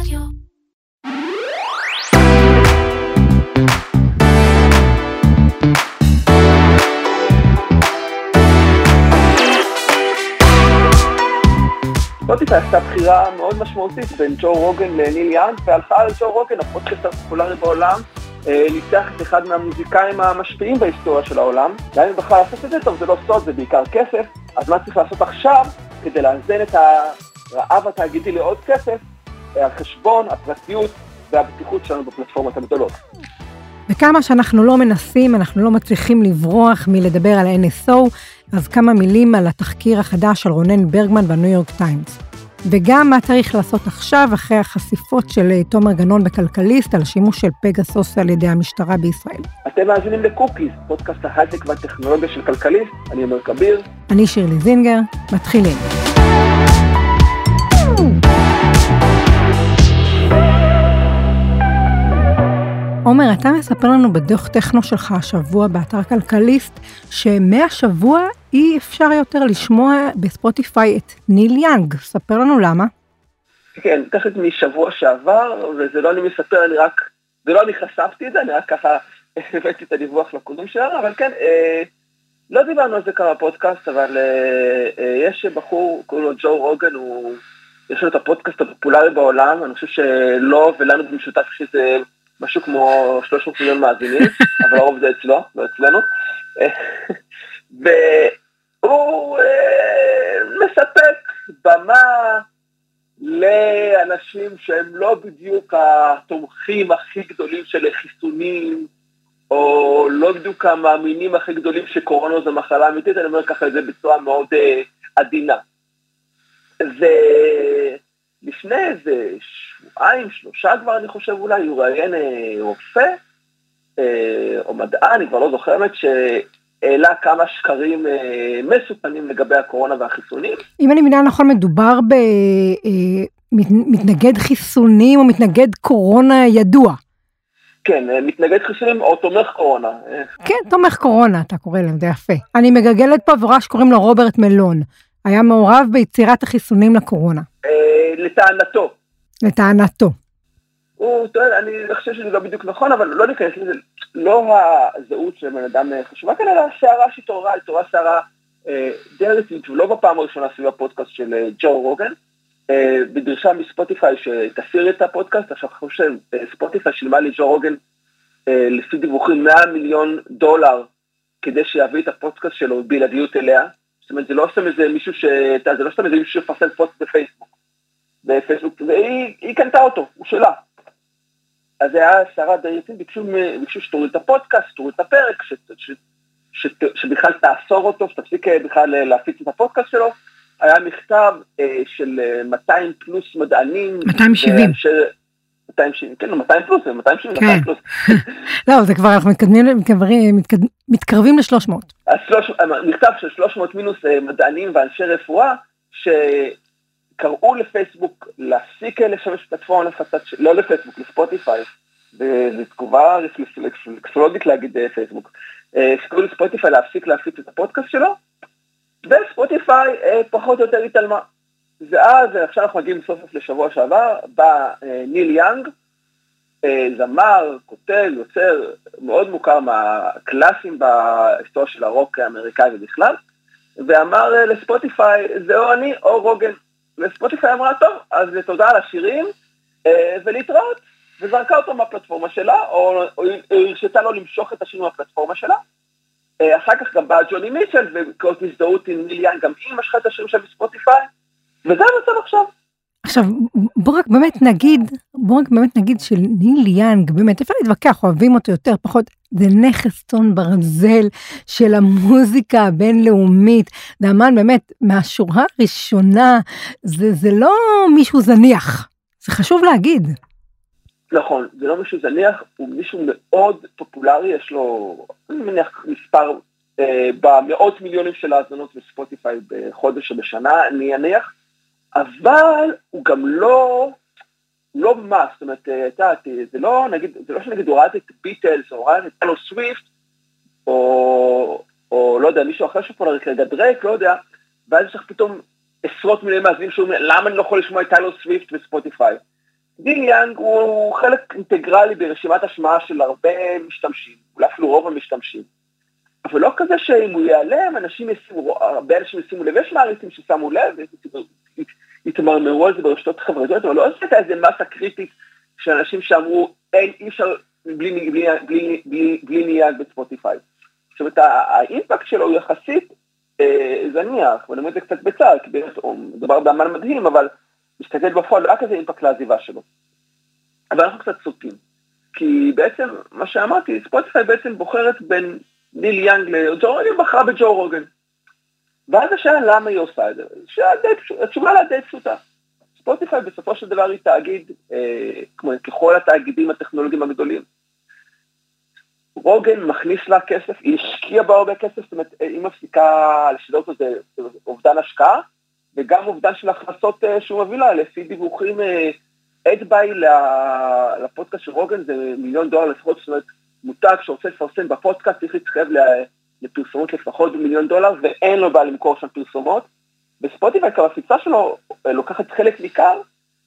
רדיו. ספוטיפיי עשתה בחירה מאוד משמעותית בין ג'ו רוגן לניל יאנג, והלכה על ג'ו רוגן, הפודקאסט הפופולרי בעולם, אה, ניצח את אחד מהמוזיקאים המשפיעים בהיסטוריה של העולם. גם אם בכלל לעשות את זה טוב, זה לא סוד, זה בעיקר כסף, אז מה צריך לעשות עכשיו כדי לאזן את הרעב התאגידי לעוד כסף, על חשבון הפרטיות והבטיחות שלנו בפלטפורמות הגדולות. וכמה שאנחנו לא מנסים, אנחנו לא מצליחים לברוח מלדבר על NSO, אז כמה מילים על התחקיר החדש של רונן ברגמן בניו יורק טיימס. וגם מה צריך לעשות עכשיו, אחרי החשיפות של אה, תומר גנון בכלכליסט על השימוש של פגסוס על ידי המשטרה בישראל. אתם מאזינים לקוקיס, פודקאסט ההייטק והטכנולוגיה של כלכליסט, אני עומר כביר. אני שירלי זינגר, מתחילים. עומר, אתה מספר לנו בדוח טכנו שלך השבוע באתר כלכליסט, שמהשבוע אי אפשר יותר לשמוע בספוטיפיי את ניל יאנג. ספר לנו למה. כן, תכף משבוע שעבר, וזה לא אני מספר, אני רק, זה לא אני חשפתי את זה, אני רק ככה הבאתי את הדיווח לקודם שלנו, אבל כן, אה, לא דיברנו על זה כמה פודקאסט, אבל אה, אה, יש בחור, קוראים לו ג'ו רוגן, הוא, יש לו את הפודקאסט הפופולרי בעולם, אני חושב שלו ולנו במשותף שזה משהו כמו 300 מיליון מאזינים, אבל הרוב זה אצלו, לא אצלנו. והוא אה, מספק במה לאנשים שהם לא בדיוק התומכים הכי גדולים של חיסונים, או לא בדיוק המאמינים הכי גדולים שקורונה זו מחלה אמיתית, אני אומר ככה את זה בצורה מאוד אה, עדינה. ולפני איזה שבועיים, שלושה כבר אני חושב אולי, הוא ראיין אה, רופא אה, או מדען, אני כבר לא זוכר האמת, שהעלה כמה שקרים אה, מסוכנים לגבי הקורונה והחיסונים. אם אני מבינה נכון, מדובר במתנגד חיסונים או מתנגד קורונה ידוע. כן, מתנגד חיסונים או תומך קורונה. כן, תומך קורונה, אתה קורא להם, זה יפה. אני מגלגלת פה ורואה שקוראים לו רוברט מלון. היה מעורב ביצירת החיסונים לקורונה. לטענתו. לטענתו. הוא טוען, אני חושב שזה לא בדיוק נכון, אבל לא ניכנס לזה, לא הזהות של בן אדם חשובה כאן, אלא הסערה שהתעוררה, התעוררה סערה אה, די רצינית, ולא בפעם הראשונה סביב הפודקאסט של אה, ג'ו רוגן, אה, בדרישה מספוטיפיי שתסיר את הפודקאסט, עכשיו אני חושב שספוטיפיי שילמה לג'ו רוגן, אה, לפי דיווחים 100 מיליון דולר, כדי שיביא את הפודקאסט שלו בלעדיות אליה, זאת אומרת, זה לא סתם איזה מישהו ש... זה לא סתם איזה מישהו שפרסם פוסט בפייסבוק. בפייסבוק, והיא קנתה אותו, הוא שלה. אז זה היה סערה די רצינית, ביקשו, ביקשו שתוריד את הפודקאסט, שתוריד את הפרק, ש, ש, ש, שבכלל תאסור אותו, שתפסיק בכלל להפיץ את הפודקאסט שלו. היה מכתב אה, של 200 פלוס מדענים. 270. ש... 270, כן, 200 פלוס, 270, כן. 200 פלוס. לא, זה כבר, אנחנו מתקדמים, מתקדמים, מתקרבים ל-300. מכתב של 300 מינוס מדענים ואנשי רפואה, ש... קראו לפייסבוק להפסיק לשמש פלטפורמה לפצת, לא לפייסבוק, לספוטיפיי, וזו תגובה רפלקסולוגית להגיד פייסבוק, שקראו לספוטיפיי להפסיק להפיץ את הפודקאסט שלו, וספוטיפיי פחות או יותר התעלמה. ואז, עכשיו אנחנו מגיעים סוף סוף לשבוע שעבר, בא ניל יאנג, זמר, כותב, יוצר, מאוד מוכר מהקלאסים בהיסטוריה של הרוק האמריקאי ובכלל, ואמר לספוטיפיי, זה או אני או רוגן. וספוטיפיי אמרה, טוב, אז תודה על השירים, אה, ולהתראות, וזרקה אותו מהפלטפורמה שלה, או הרשתה לו למשוך את השירים מהפלטפורמה שלה. אה, אחר כך גם בא ג'וני מיטשל, וכאות הזדהות עם מיליאן, גם היא משכה את השירים שלה בספוטיפיי, וזה המצב עכשיו. עכשיו, בוא רק באמת נגיד, בוא רק באמת נגיד שניל יאנג, באמת, אפשר להתווכח, אוהבים אותו יותר, פחות, זה נכס צאן ברזל של המוזיקה הבינלאומית. זה אמן באמת, מהשורה הראשונה, זה, זה לא מישהו זניח, זה חשוב להגיד. נכון, זה לא מישהו זניח, הוא מישהו מאוד פופולרי, יש לו, אני מניח, מספר אה, במאות מיליונים של האזנות בספוטיפיי בחודש או בשנה, אני אניח. אבל הוא גם לא, לא מה, זאת אומרת, אתה, זה לא, נגיד, זה לא שנגיד הוא ראה את ביטלס, או ראה את טיילור סוויפט, או, או לא יודע, מישהו אחר שפולרי כרגע דרייק, לא יודע, ואז יש לך פתאום עשרות מיליוני מאזינים שאומרים, למה אני לא יכול לשמוע את טיילור סוויפט בספוטיפיי? ניל יאנג הוא חלק אינטגרלי ברשימת השמעה של הרבה משתמשים, אולי אפילו רוב המשתמשים. אבל לא כזה שאם הוא ייעלם, אנשים ישימו, הרבה אנשים ישימו לב, יש מעריצים ששמו לב, התמרמרו על זה ברשתות חברתיות, אבל לא עשית איזה מסה קריטית של אנשים שאמרו, אין, אי אפשר בלי, בלי, בלי, בלי, בלי ניאג בספוטיפיי. זאת אומרת, האימפקט שלו הוא יחסית אה, זניח, ואני אומר את זה קצת בצער, כי באמת הוא מדובר באמן מדהים, אבל מסתכל בפועל רק איזה אימפקט לעזיבה שלו. אבל אנחנו קצת סוטים. כי בעצם, מה שאמרתי, ספוטיפיי בעצם בוחרת בין ניל יאנג לג'ו רוגן, בחרה בג'ו רוגן. ואז השאלה למה היא עושה את זה, התשובה לה די פשוטה. ספוטיפיי בסופו של דבר היא תאגיד, אה, כמו ככל התאגידים הטכנולוגיים הגדולים. רוגן מכניס לה כסף, היא השקיעה בה הרבה כסף, זאת אומרת, היא מפסיקה לשדר אותו, זה אובדן השקעה, וגם אובדן של הכנסות אה, שהוא מביא לה, לפי דיווחים, אדביי אה, לפודקאסט של רוגן זה מיליון דולר לפחות, זאת אומרת, מותג שרוצה לפרסם בפודקאסט צריך להתחייב לפרסומות לפחות במיליון דולר, ואין לו בעיה למכור שם פרסומות. בספוטיפיי הקפיצה שלו אה, לוקחת חלק ניכר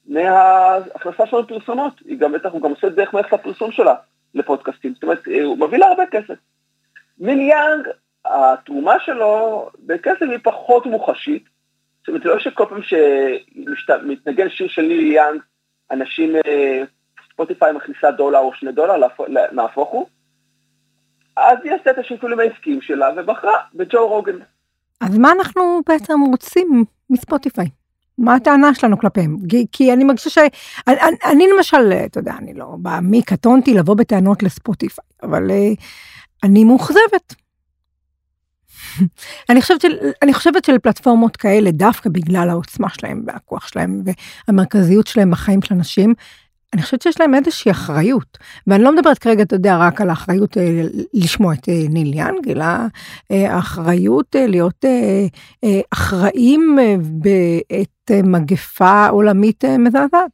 מההכנסה שלו לפרסומות, היא גם בטח, הוא גם עושה את דרך מערכת הפרסום שלה לפודקאסטים, זאת אומרת, הוא מביא לה הרבה כסף. מיל יאנג, התרומה שלו בכסף היא פחות מוחשית, זאת אומרת, לא שכל פעם שמתנגן שיר של לילי יאנג, אנשים, אה, ספוטיפיי מכניסה דולר או שני דולר, נהפוך הוא. אז היא עשתה את השיקולים העסקיים שלה ובחרה בג'ו רוגן. אז מה אנחנו בעצם רוצים מספוטיפיי? מה הטענה שלנו כלפיהם? כי אני מרגישה ש... אני, אני למשל, אתה יודע, אני לא באה מי קטונתי לבוא בטענות לספוטיפיי, אבל אה, אני מאוכזבת. אני אני חושבת שלפלטפורמות כאלה, דווקא בגלל העוצמה שלהם והכוח שלהם והמרכזיות שלהם בחיים של אנשים, אני חושבת שיש להם איזושהי אחריות, ואני לא מדברת כרגע, אתה יודע, רק על האחריות אה, לשמוע את אה, ניל יאנג, אלא אה, האחריות להיות אחראים בעת מגפה עולמית מזעזעת.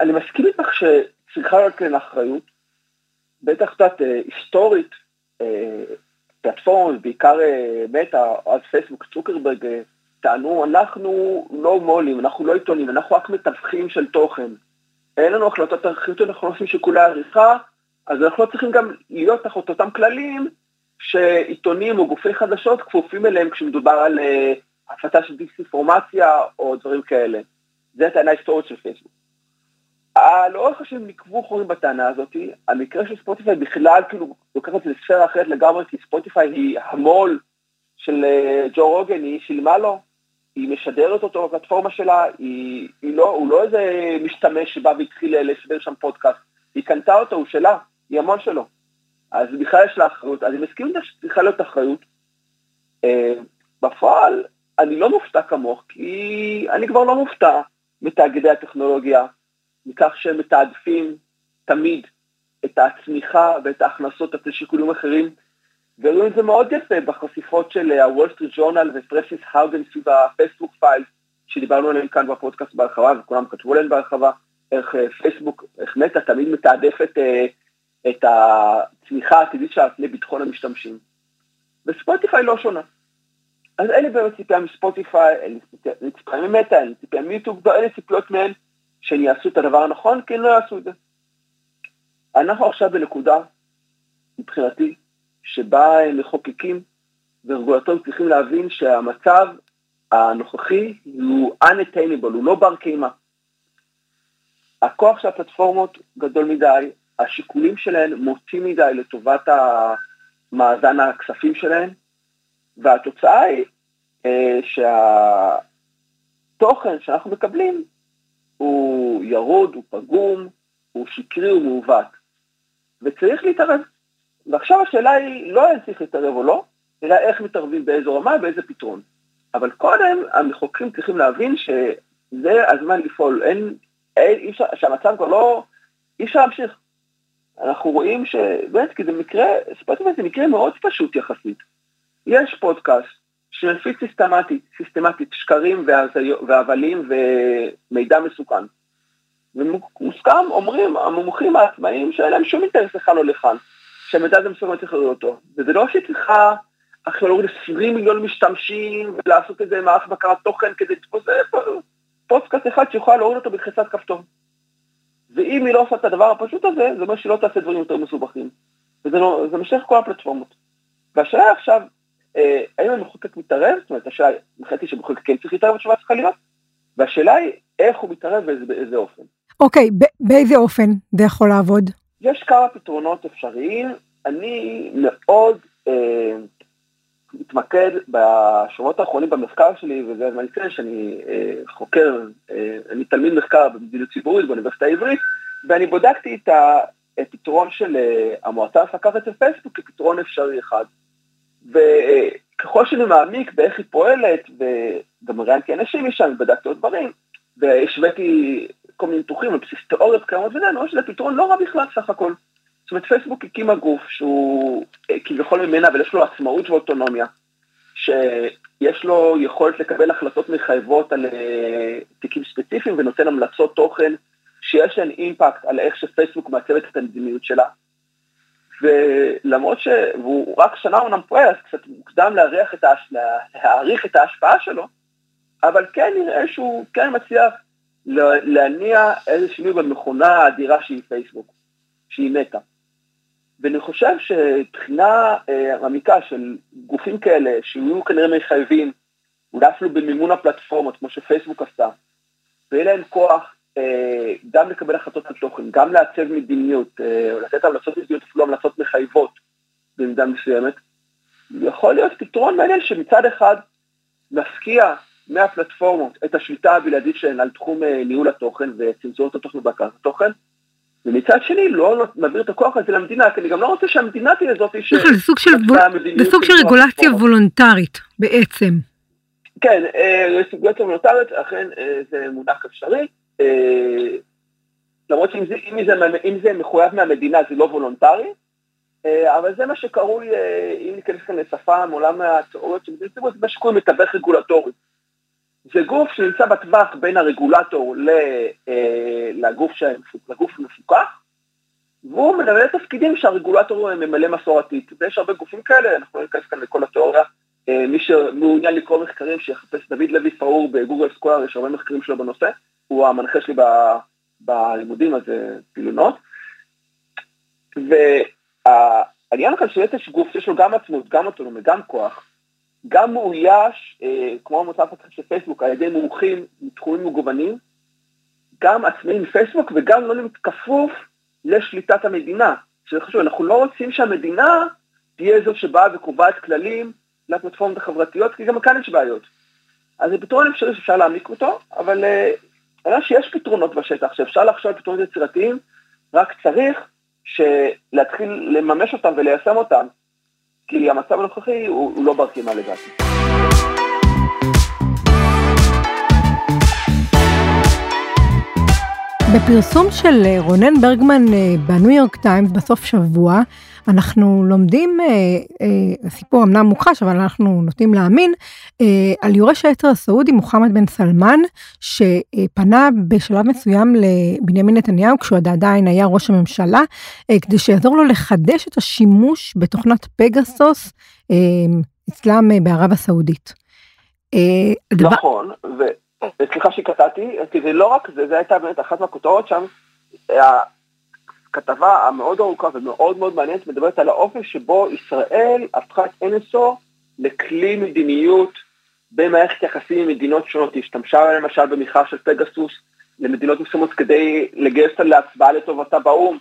אני מסכים איתך שצריכה להיות כאן אחריות, בטח קצת היסטורית, פלטפורמות, בעיקר מטא, אז פייסבוק, צוקרברג, טענו, אנחנו לא מו"לים, אנחנו לא עיתונים, אנחנו רק מתווכים של תוכן. אין לנו החלטות ערכיות, אנחנו לא עושים שיקולי עריכה, אז אנחנו לא צריכים גם להיות תחת אותם כללים שעיתונים או גופי חדשות כפופים אליהם כשמדובר על uh, הפצה של דיסאינפורמציה או דברים כאלה. זו הטענה ההיסטורית של פייסבוק. לאורך השנים נקבו חורים בטענה הזאת, המקרה של ספוטיפיי בכלל כאילו לוקח את זה לספירה אחרת לגמרי, כי ספוטיפיי היא המו"ל של uh, ג'ו רוגן, היא שילמה לו, היא משדרת אותו בפלטפורמה שלה, היא, היא לא, הוא לא איזה משתמש שבא והתחיל לשדר שם פודקאסט, היא קנתה אותו, הוא שלה, היא המון שלו. אז בכלל יש לה אחריות, אז אני מסכים זה שצריכה להיות אחריות. Uh, בפועל, אני לא מופתע כמוך, כי אני כבר לא מופתע מתאגידי הטכנולוגיה, מכך שהם מתעדפים תמיד את הצמיחה ואת ההכנסות על שיקולים אחרים. וראו את זה מאוד יפה בחשיפות של הוול סטריט ג'ורנל ופרנסיס האוגן סביב ה Facebook Files, שדיברנו עליהם כאן בפודקאסט בהרחבה, וכולם כתבו עליהם בהרחבה, איך אה, פייסבוק, איך מטא תמיד מתעדפת אה, את הצמיחה העתידית שלה לביטחון המשתמשים. וספוטיפיי לא שונה. אז לי באמת ציפייה מספוטיפיי, לי ציפייה ממטא, לי ציפייה מיוטיוב, אין לי ציפיות מהן שהם יעשו את הדבר הנכון, כי הם לא יעשו את זה. אנחנו עכשיו בנקודה, מבחינתי, שבה מחוקקים ורגולטורים צריכים להבין שהמצב הנוכחי הוא unattainable, הוא לא בר קיימא. הכוח של הפלטפורמות גדול מדי, השיקולים שלהן מוטים מדי לטובת מאזן הכספים שלהן, והתוצאה היא אה, שהתוכן שאנחנו מקבלים הוא ירוד, הוא פגום, הוא שקרי, הוא מעוות, וצריך להתערב. ועכשיו השאלה היא לא אם צריך להתערב או לא, אלא איך מתערבים באיזו רמה, באיזה פתרון. אבל קודם המחוקרים צריכים להבין שזה הזמן לפעול, אין, אין, אי אפשר, שהמצב כבר לא, אי אפשר להמשיך. אנחנו רואים שבאמת, כי זה מקרה, ספוטיפיי זה מקרה מאוד פשוט יחסית. יש פודקאסט שמפיץ סיסטמטית, סיסטמטית שקרים והבלים ומידע מסוכן. ומוסכם, אומרים המומחים העצמאיים שאין להם שום אינטרס לכאן או לכאן. שהמידע הזה מסוים צריך לראות אותו. וזה לא שהיא צריכה עכשיו להוריד 20 מיליון משתמשים ולעשות איזה מערך בקרת תוכן כדי לתפוס פודקאסט אחד שיכולה להוריד אותו בלחיצת כפתור. ואם היא לא עושה את הדבר הפשוט הזה, זה אומר שהיא לא תעשה דברים יותר מסובכים. וזה לא, משך כל הפלטפורמות. והשאלה עכשיו, אה, האם המחוקק מתערב? זאת אומרת, השאלה, מבחינתי שמחוקק כן צריך להתערב, התשובה צריכה להיות, והשאלה היא איך הוא מתערב ובאיזה אופן. אוקיי, okay, באיזה אופן זה יכול לעבוד? יש כמה פתרונות אפשריים. אני מאוד אה, מתמקד בשבועות האחרונים במחקר שלי, וזה הזמן לפני שאני אה, חוקר, אה, אני תלמיד מחקר במדיניות ציבורית באוניברסיטה העברית, ואני בודקתי את הפתרון של אה, המועצה המפקחת של פייסבוק כפתרון אפשרי אחד. וככל שאני מעמיק באיך היא פועלת, וגם ראיינתי אנשים משם, בדקתי עוד דברים, והשוויתי כל מיני ניתוחים על בסיס תיאוריות קיימות וזה, אני שזה פתרון לא רע בכלל סך הכל. זאת אומרת, פייסבוק הקימה גוף שהוא אה, כביכול ממנה, אבל יש לו עצמאות ואוטונומיה, שיש לו יכולת לקבל החלטות מחייבות על אה, תיקים ספציפיים ונותן המלצות תוכן שיש להן אימפקט על איך שפייסבוק מעצבת את המדיניות שלה. ולמרות שהוא רק שנה אומנם פועל, אז קצת מוקדם להעריך את, ההש... את ההשפעה שלו, אבל כן נראה שהוא כן מצליח להניע איזה שינוי במכונה האדירה שהיא פייסבוק, שהיא מתה. ואני חושב שבחינה אה, מעמיקה של גופים כאלה, שיהיו כנראה מחייבים, אולי אפילו במימון הפלטפורמות, כמו שפייסבוק עשתה, ויהיה להם כוח אה, גם לקבל החלטות על תוכן, גם לעצב מדיניות, אה, או לתת המלצות מדיניות, אפילו המלצות מחייבות במידה מסוימת, יכול להיות פתרון מעניין שמצד אחד מפקיע מהפלטפורמות את השליטה הבלעדית שלהן על תחום אה, ניהול התוכן וצנזורת התוכן ובקרת התוכן, ומצד שני לא מעביר את הכוח הזה למדינה, כי אני גם לא רוצה שהמדינה תהיה זאת ש... נכון, זה סוג של, זה סוג של רגולציה וולונטרית בעצם. כן, רגולציה וולונטרית, אכן זה מונח אפשרי. אה, למרות שאם זה, אם זה, אם זה מחויב מהמדינה זה לא וולונטרי, אה, אבל זה מה שקרוי, אה, אם ניכנס כאן לשפה מעולם התיאוריות של מדיניות ציבור, זה מה שקוראים מתווך רגולטורי. זה גוף שנמצא בטווח בין הרגולטור לגוף, לגוף המפוקח, והוא מנהל תפקידים שהרגולטור ממלא מסורתית. ויש הרבה גופים כאלה, אנחנו לא ניכנס כאן לכל התיאוריה. מי שמעוניין לקרוא מחקרים, שיחפש דוד לוי פאור בגוגל סקואר, יש הרבה מחקרים שלו בנושא. הוא המנחה שלי ב, בלימודים, אז פילונות. והעניין כאן שיש גוף שיש לו גם עצמאות, גם אוטונומיה, גם כוח, גם מאויש, אה, כמו המוצא הפתח של פייסבוק, על ידי מומחים מתחומים מגוונים, גם עצמאי מפייסבוק וגם לא כפוף לשליטת המדינה. שזה חשוב, אנחנו לא רוצים שהמדינה תהיה זו שבאה וקובעת כללים לפלטפורמות החברתיות, כי גם כאן יש בעיות. אז זה פתרון אפשרי שאפשר להעמיק אותו, אבל אה, אלא שיש פתרונות בשטח, שאפשר לחשוב על פתרונות יצירתיים, רק צריך להתחיל לממש אותם וליישם אותם, כי המצב הנוכחי הוא, הוא לא בר קיימא לדעתי. בפרסום של אה, רונן ברגמן אה, בניו יורק טיימס בסוף שבוע, אנחנו לומדים, אה, אה, סיפור אמנם מוכחש, אבל אנחנו נוטים להאמין, אה, על יורש היתר הסעודי מוחמד בן סלמן, שפנה בשלב מסוים לבנימין נתניהו, כשהוא עדיין היה ראש הממשלה, כדי שיעזור לו לחדש את השימוש בתוכנת פגסוס אצלם בערב הסעודית. נכון, וסליחה שקטעתי, כי זה לא רק זה, זה הייתה באמת אחת מהכותרות שם, הכתבה המאוד ארוכה ומאוד מאוד מעניינת מדברת על האופן שבו ישראל הפכה את NSO לכלי מדיניות במערכת יחסים עם מדינות שונות. היא השתמשה למשל במכרז של פגסוס למדינות מסוימות כדי לגייס אותה להצבעה לטובתה באו"ם.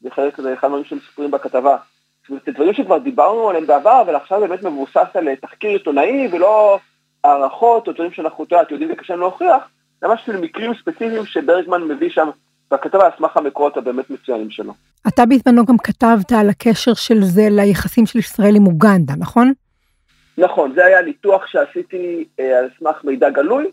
זה חלק זה אחד הדברים שמספרים בכתבה. זאת אומרת, זה דברים שכבר דיברנו עליהם בעבר, אבל עכשיו באמת מבוסס על תחקיר עיתונאי ולא הערכות או דברים שאנחנו יודעים וקשה לנו להוכיח, זה ממש מקרים ספציפיים שברגמן מביא שם בכתבה על סמך המקורות הבאמת מצוינים שלו. אתה בזמנו גם כתבת על הקשר של זה ליחסים של ישראל עם אוגנדה, נכון? נכון, זה היה ניתוח שעשיתי אה, על סמך מידע גלוי,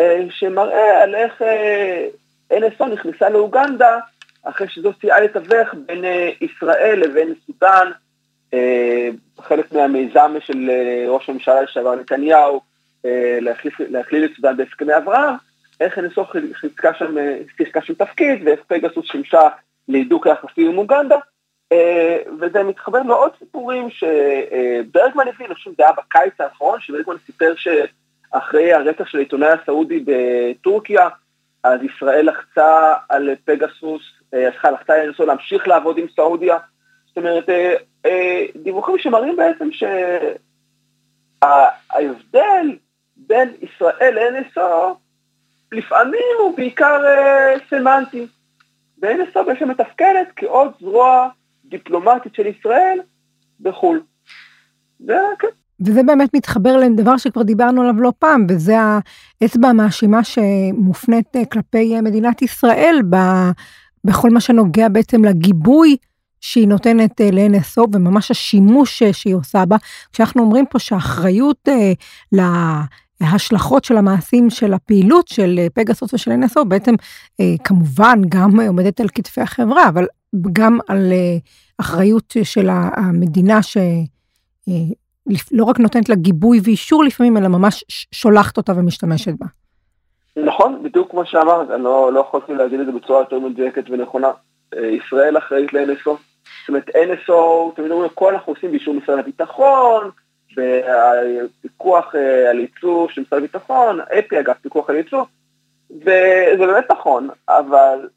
אה, שמראה על איך אה, NSO נכנסה לאוגנדה אחרי שזו סייעה לתווך בין אה, ישראל לבין סודאן, אה, חלק מהמיזם של אה, ראש הממשלה לשעבר נתניהו, אה, להכליל את סודאן בהסכמי אברהם, איך NSO חיזקה שם, שיחקה שם תפקיד, ואיך פגסוס שימשה להידוק היחסים עם אוגנדה, אה, וזה מתחבר לעוד סיפורים שברגמן הביא, אני חושב שזה היה בקיץ האחרון, שברגמן סיפר שאחרי הרצח של העיתונאי הסעודי בטורקיה, אז ישראל לחצה על פגסוס, סליחה, לחצה על NSO להמשיך לעבוד עם סעודיה. זאת אומרת, דיווחים שמראים בעצם שההבדל בין ישראל ל-NSO לפעמים הוא בעיקר סמנטי. ו-NSO בעצם מתפקדת כעוד זרוע דיפלומטית של ישראל בחו"ל. וכן. וזה באמת מתחבר לדבר שכבר דיברנו עליו לא פעם, וזה האצבע המאשימה שמופנית אה, כלפי אה, מדינת ישראל ב, בכל מה שנוגע בעצם לגיבוי שהיא נותנת אה, ל-NSO וממש השימוש שהיא עושה בה. כשאנחנו אומרים פה שהאחריות להשלכות של המעשים של הפעילות של פגסוס ושל NSO בעצם כמובן גם עומדת על כתפי החברה, אבל גם על אחריות של המדינה ש... לא רק נותנת לה גיבוי ואישור לפעמים, אלא ממש שולחת אותה ומשתמשת בה. נכון, בדיוק כמו שאמרת, אני לא, לא יכולתי להגיד את זה בצורה יותר מדויקת ונכונה. אה, ישראל אחראית ל-NSO. זאת אומרת, NSO, תמיד אומרים, הכל אנחנו עושים באישור משרד הביטחון, והפיקוח אה, על ייצוא של משרד הביטחון, אפי אגב, פיקוח על ייצוא, וזה באמת נכון, אבל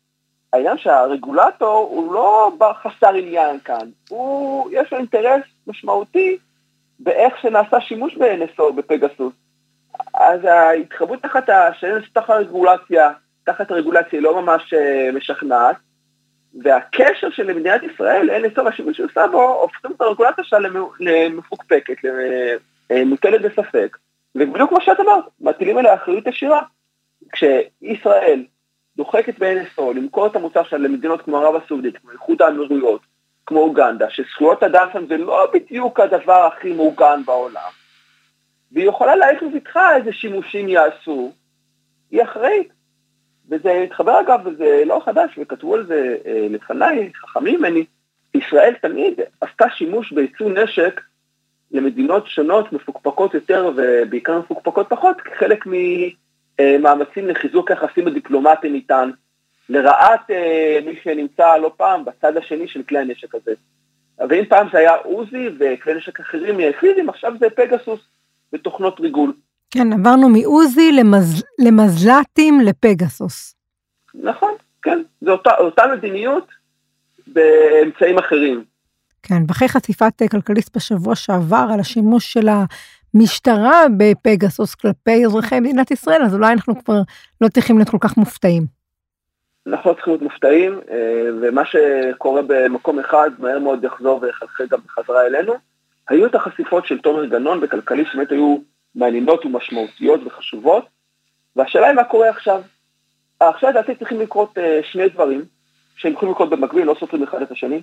העניין שהרגולטור הוא לא חסר עניין כאן, הוא, יש לו אינטרס משמעותי באיך שנעשה שימוש ב-NSO בפגסוס. אז ההתחברות תחת ה-NSO תחת הרגולציה, תחת הרגולציה היא לא ממש uh, משכנעת, והקשר של מדינת ישראל, NSO והשימוש שעושה בו, הופכים את הרגולציה שלה למפוקפקת, למוטלת בספק. ובדיוק כמו שאת אמרת, מטילים עליה אחריות ישירה. כשישראל דוחקת ב-NSO למכור את המוצר שלה למדינות כמו ערב הסעודית, כמו איחוד האמירויות, כמו אוגנדה, שזכויות אדם שם זה לא בדיוק הדבר הכי מעוגן בעולם, והיא יכולה להעיף בבטחה איזה שימושים יעשו, היא אחראית. וזה מתחבר אגב, וזה לא חדש, וכתבו על זה אה, לפניי, חכמים ממני, ישראל תמיד עשתה שימוש בייצוא נשק למדינות שונות, מפוקפקות יותר ובעיקר מפוקפקות פחות, כחלק ממאמצים לחיזוק היחסים הדיפלומטיים איתן. לרעת אה, מי שנמצא לא פעם בצד השני של כלי הנשק הזה. ואם פעם זה היה עוזי וכלי נשק אחרים פיזיים, עכשיו זה פגסוס ותוכנות ריגול. כן, עברנו מעוזי למז... למזל"טים לפגסוס. נכון, כן, זו אותה, אותה מדיניות באמצעים אחרים. כן, ואחרי חשיפת אה, כלכליסט בשבוע שעבר על השימוש של המשטרה בפגסוס כלפי אזרחי מדינת ישראל, אז אולי אנחנו כבר לא צריכים להיות כל כך מופתעים. אנחנו לא צריכים להיות מופתעים, אה, ומה שקורה במקום אחד מהר מאוד יחזור ויחלחל גם בחזרה אלינו. היו את החשיפות של תומר גנון בכלכלי שבאמת היו מעניינות ומשמעותיות וחשובות, והשאלה היא מה קורה עכשיו. עכשיו לדעתי צריכים לקרות אה, שני דברים, שהם יכולים לקרות במקביל, לא סופרים אחד את השני.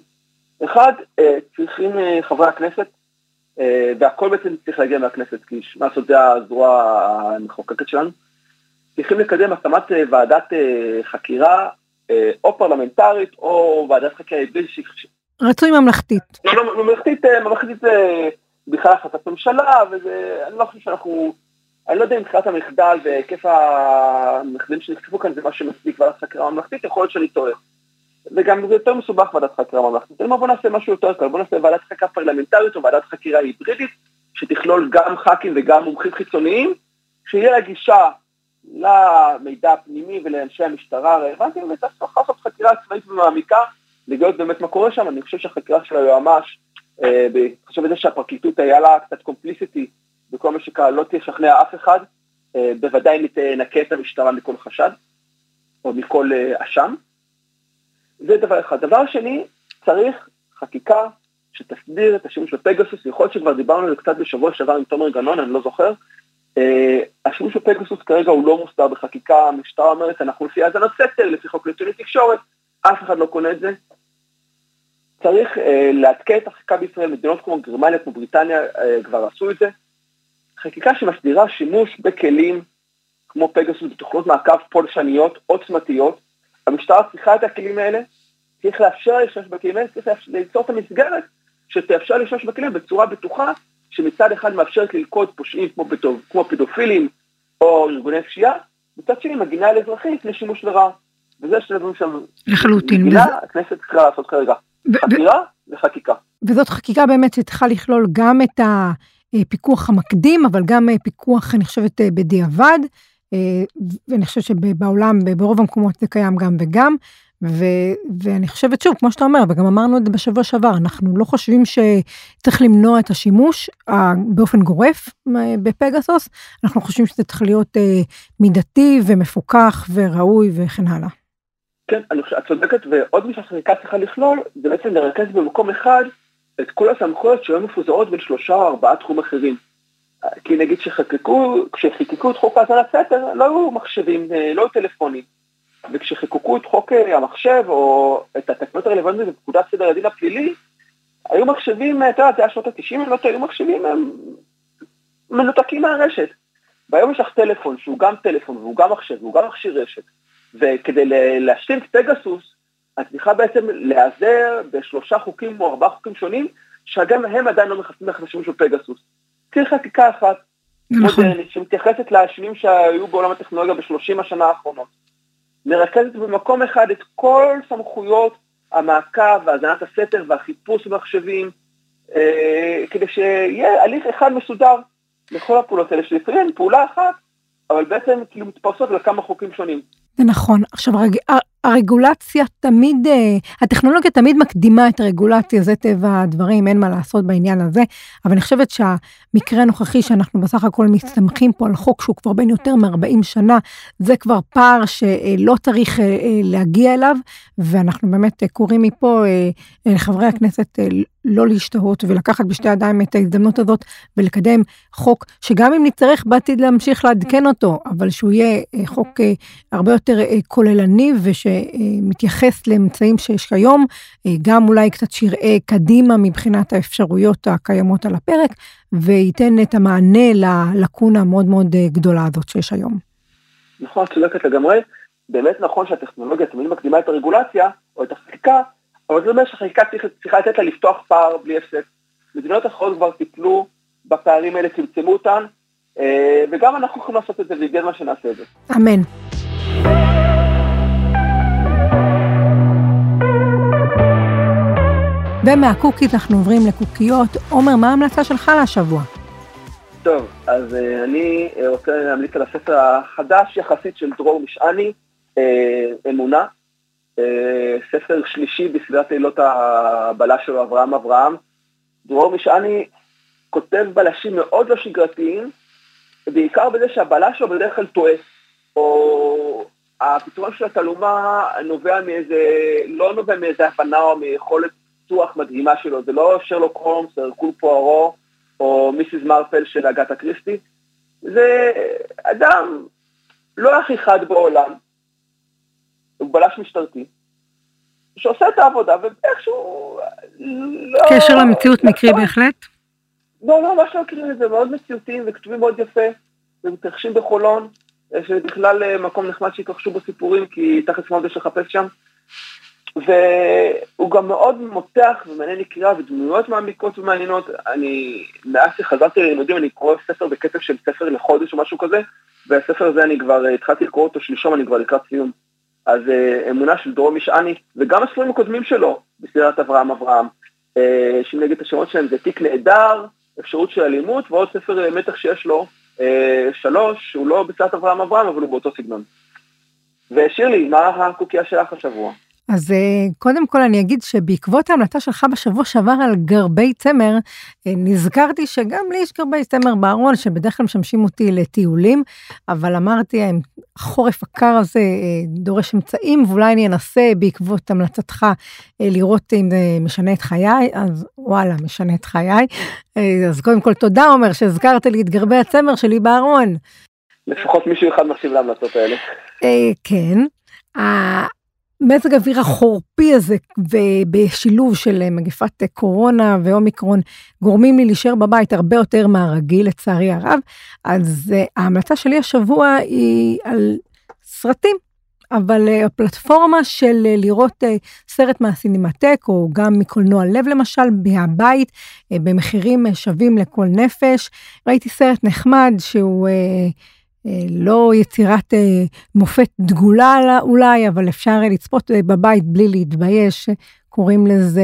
אחד, אה, צריכים חברי הכנסת, והכל בעצם צריך להגיע מהכנסת, כי מה לעשות זה הזרוע המחוקקת שלנו, צריכים לקדם הקמת אה, ועדת אה, חקירה אה, או פרלמנטרית או ועדת חקירה בלי ש... רצוי ממלכתית. לא, לא, ממלכתית, ממלכתית זה בכלל החלטת ממשלה, וזה, אני לא חושב שאנחנו, אני לא יודע אם מבחינת המחדל והיקף המחדלים שנחשפו כאן זה מה שמצדיק ועדת חקירה ממלכתית, יכול להיות שאני טועה. וגם זה יותר מסובך ועדת חקירה ממלכתית. אני אומר בוא נעשה משהו יותר קל, בוא נעשה ועדת חקירה פרלמנטרית או ועדת חקירה היברידית, שתכלול גם ח"כים וגם מומחים חיצוניים, שיהיה לה גישה למידע הפנימי ולאנשי המשטרה הרלוונטיים, וצריך לעשות חקירה צבאית ומעמיקה, לגלות באמת מה קורה שם. אני חושב שהחקירה של היועמ"ש, בהתחשב בזה שהפרקליטות היה לה קצת קומפליסיטי בכל מה שקרה, לא תשכנע אף אחד, אה, בוודאי תנקה את המשטרה מכל חשד, או מכל אה, אשם. זה דבר אחד. דבר שני, צריך חקיקה שתסדיר את השימוש בפגסוס, יכול להיות שכבר דיברנו על זה קצת בשבוע שעבר עם תומר גנון, אני לא זוכר, השימוש בפגסוס כרגע הוא לא מוסדר בחקיקה, המשטרה אומרת אנחנו לפי האזנת סתר, לפי חוק נתוני תקשורת, אף אחד לא קונה את זה. צריך uh, לעדכן את החקיקה בישראל, מדינות כמו גרמניה, כמו בריטניה uh, כבר עשו את זה. חקיקה שמסדירה שימוש בכלים כמו פגסוס בתוכנות מעקב פולשניות, עוצמתיות. המשטרה צריכה את הכלים האלה, צריך לאפשר להשתמש בכלים האלה, צריך ליצור את המסגרת שתאפשר להשתמש בכלים בצורה בטוחה שמצד אחד מאפשרת ללכוד פושעים כמו, בטוב, כמו פדופילים או ארגוני פשיעה, מצד שני מגינה על אזרחים לפני שימוש לרעה. וזה שני דברים שם. לחלוטין. מגינה. הכנסת צריכה לעשות כרגע. חקירה וחקיקה. וזאת חקיקה באמת שצריכה לכלול גם את הפיקוח המקדים, אבל גם פיקוח, אני חושבת, בדיעבד. ואני חושבת שבעולם, ברוב המקומות זה קיים גם וגם. ו, ואני חושבת שוב, כמו שאתה אומר, וגם אמרנו את זה בשבוע שעבר, אנחנו לא חושבים שצריך למנוע את השימוש באופן גורף בפגסוס, אנחנו חושבים שזה צריך להיות מידתי ומפוקח וראוי וכן הלאה. כן, אני חושב, את צודקת, ועוד מי שהחקיקה צריכה לכלול, זה בעצם לרכז במקום אחד את כל הסמכויות שהיו מפוזרות בין שלושה או ארבעה תחום אחרים. כי נגיד שחקקו, כשחיקקו את חוק האזנת סתר, לא היו מחשבים, לא היו טלפונים. וכשחיקקו את חוק המחשב, או את התקנות הרלוונטיות בפקודת סדר הדין הפלילי, היו מחשבים, אתה יודע, זה היה שנות ה-90, לא היו מחשבים הם מנותקים מהרשת. והיום יש לך טלפון שהוא גם טלפון והוא גם מחשב והוא גם מכשיר רשת. וכדי להשלים את פגסוס, את צריכה בעצם להיעזר בשלושה חוקים או ארבעה חוקים שונים, שגם הם עדיין לא מכסים לך את השימוש בפגסוס. צריך חקיקה אחת, נכון. מודרנית, שמתייחסת לשינויים שהיו בעולם הטכנולוגיה בשלושים השנה האחרונות. מרכזת במקום אחד את כל סמכויות המעקב והאזנת הסתר והחיפוש במחשבים, אה, כדי שיהיה הליך אחד מסודר לכל הפעולות האלה, שלפעמים פעולה אחת, אבל בעצם כאילו מתפרסות לכמה חוקים שונים. זה נכון. עכשיו, הרג... הרגולציה תמיד, אה, הטכנולוגיה תמיד מקדימה את הרגולציה, זה טבע הדברים, אין מה לעשות בעניין הזה, אבל אני חושבת שהמקרה הנוכחי שאנחנו בסך הכל מסתמכים פה על חוק שהוא כבר בין יותר מ-40 שנה, זה כבר פער שלא צריך אה, אה, להגיע אליו, ואנחנו באמת קוראים מפה לחברי הכנסת לא להשתהות ולקחת בשתי ידיים את ההזדמנות הזאת ולקדם חוק שגם אם נצטרך בעתיד להמשיך לעדכן אותו, אבל שהוא יהיה חוק הרבה יותר כוללני וש... שמתייחס לאמצעים שיש כיום, גם אולי קצת שיראה קדימה מבחינת האפשרויות הקיימות על הפרק, וייתן את המענה ללקונה המאוד מאוד גדולה הזאת שיש היום. נכון, צודקת לגמרי. באמת נכון שהטכנולוגיה תמיד מקדימה את הרגולציה, או את החקיקה, אבל זה אומר שהחקיקה צריכה לתת לה לפתוח פער בלי הפסק. מדינות אחרות כבר טיפלו בפערים האלה, צמצמו אותן, אה, וגם אנחנו יכולים לעשות את זה, והגיע הזמן שנעשה את זה. אמן. ומהקוקית אנחנו עוברים לקוקיות. עומר, מה ההמלצה שלך להשבוע? טוב, אז uh, אני uh, רוצה להמליץ על הספר החדש יחסית של דרור משעני, uh, אמונה, ספר שלישי בסביבת לילות הבלה שלו, אברהם אברהם. דרור משעני כותב בלשים מאוד לא שגרתיים, בעיקר בזה שהבלה שלו בדרך כלל טועה, או הפתרון של התעלומה נובע מאיזה, לא נובע מאיזה הבנה או מיכולת פיתוח מדהימה שלו, זה לא שרלוק הולמס, הרקול פוארו, או מיסיס מרפל של אגתה קריסטי, זה אדם לא הכי חד בעולם, הוא בלש משטרתי, שעושה את העבודה, ואיכשהו... לא... קשר למציאות מקרי בהחלט? לא, לא, ממש לא מכירים את זה, מאוד מציאותיים וכתובים מאוד יפה, ומתרחשים בחולון, שזה בכלל אה, מקום נחמד שהתרחשו בו סיפורים, כי תכף מאוד יש לחפש שם. והוא גם מאוד מותח ומעניין לקריאה ודמויות מעמיקות ומעניינות. אני, מאז שחזרתי ללימודים אני קורא ספר בקצב של ספר לחודש או משהו כזה, והספר הזה אני כבר התחלתי לקרוא אותו שלשום, אני כבר לקראת סיום. אז uh, אמונה של דרום משעני, וגם הספרים הקודמים שלו, בסדרת אברהם אברהם, נגיד את השמות שלהם זה תיק נהדר, אפשרות של אלימות, ועוד ספר מתח שיש לו, שלוש, שהוא לא בסדרת אברהם אברהם, אבל הוא באותו סגנון. ושירלי, מה הקוקייה שלך השבוע? אז אה, קודם כל אני אגיד שבעקבות ההמלטה שלך בשבוע שעבר על גרבי צמר, אה, נזכרתי שגם לי יש גרבי צמר בארון, שבדרך כלל משמשים אותי לטיולים, אבל אמרתי, החורף הקר הזה אה, דורש אמצעים, ואולי אני אנסה בעקבות המלצתך לראות אם זה משנה את חיי, אז וואלה, משנה את חיי. אז קודם כל תודה, עומר, שהזכרת לי את גרבי הצמר שלי בארון. לפחות מישהו אחד מקשיב להמלצות האלה. כן. מזג האוויר החורפי הזה ובשילוב של מגפת קורונה ואומיקרון גורמים לי להישאר בבית הרבה יותר מהרגיל לצערי הרב. אז uh, ההמלצה שלי השבוע היא על סרטים, אבל הפלטפורמה של לראות סרט מהסינמטק או גם מקולנוע לב למשל מהבית במחירים שווים לכל נפש. ראיתי סרט נחמד שהוא אה, לא יצירת אה, מופת דגולה אולי, אבל אפשר לצפות אה, בבית בלי להתבייש. קוראים לזה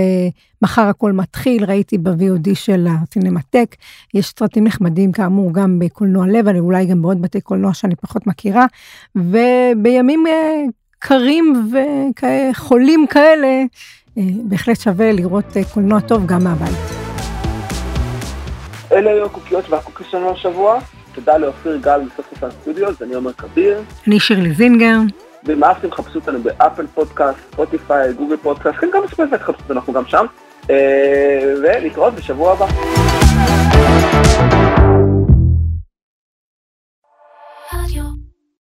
מחר הכל מתחיל, ראיתי ב-VOD של הסינמטק, יש סרטים נחמדים כאמור גם בקולנוע לב, אבל אולי גם בעוד בתי קולנוע שאני פחות מכירה, ובימים אה, קרים וחולים כאלה, אה, בהחלט שווה לראות אה, קולנוע טוב גם מהבית. אלה היו הקוקיות והקוקיות שלנו השבוע. תודה לאופיר גל מסוף סטודיוס, אני עומר כביר. אני שירלי זינגר. ואם אהבתם, חפשו אותנו באפל פודקאסט, ספוטיפיי, גוגל פודקאסט, כן, גם בספוטיפיי חפשו אותנו, אנחנו גם שם. אה, ולהתראות בשבוע הבא.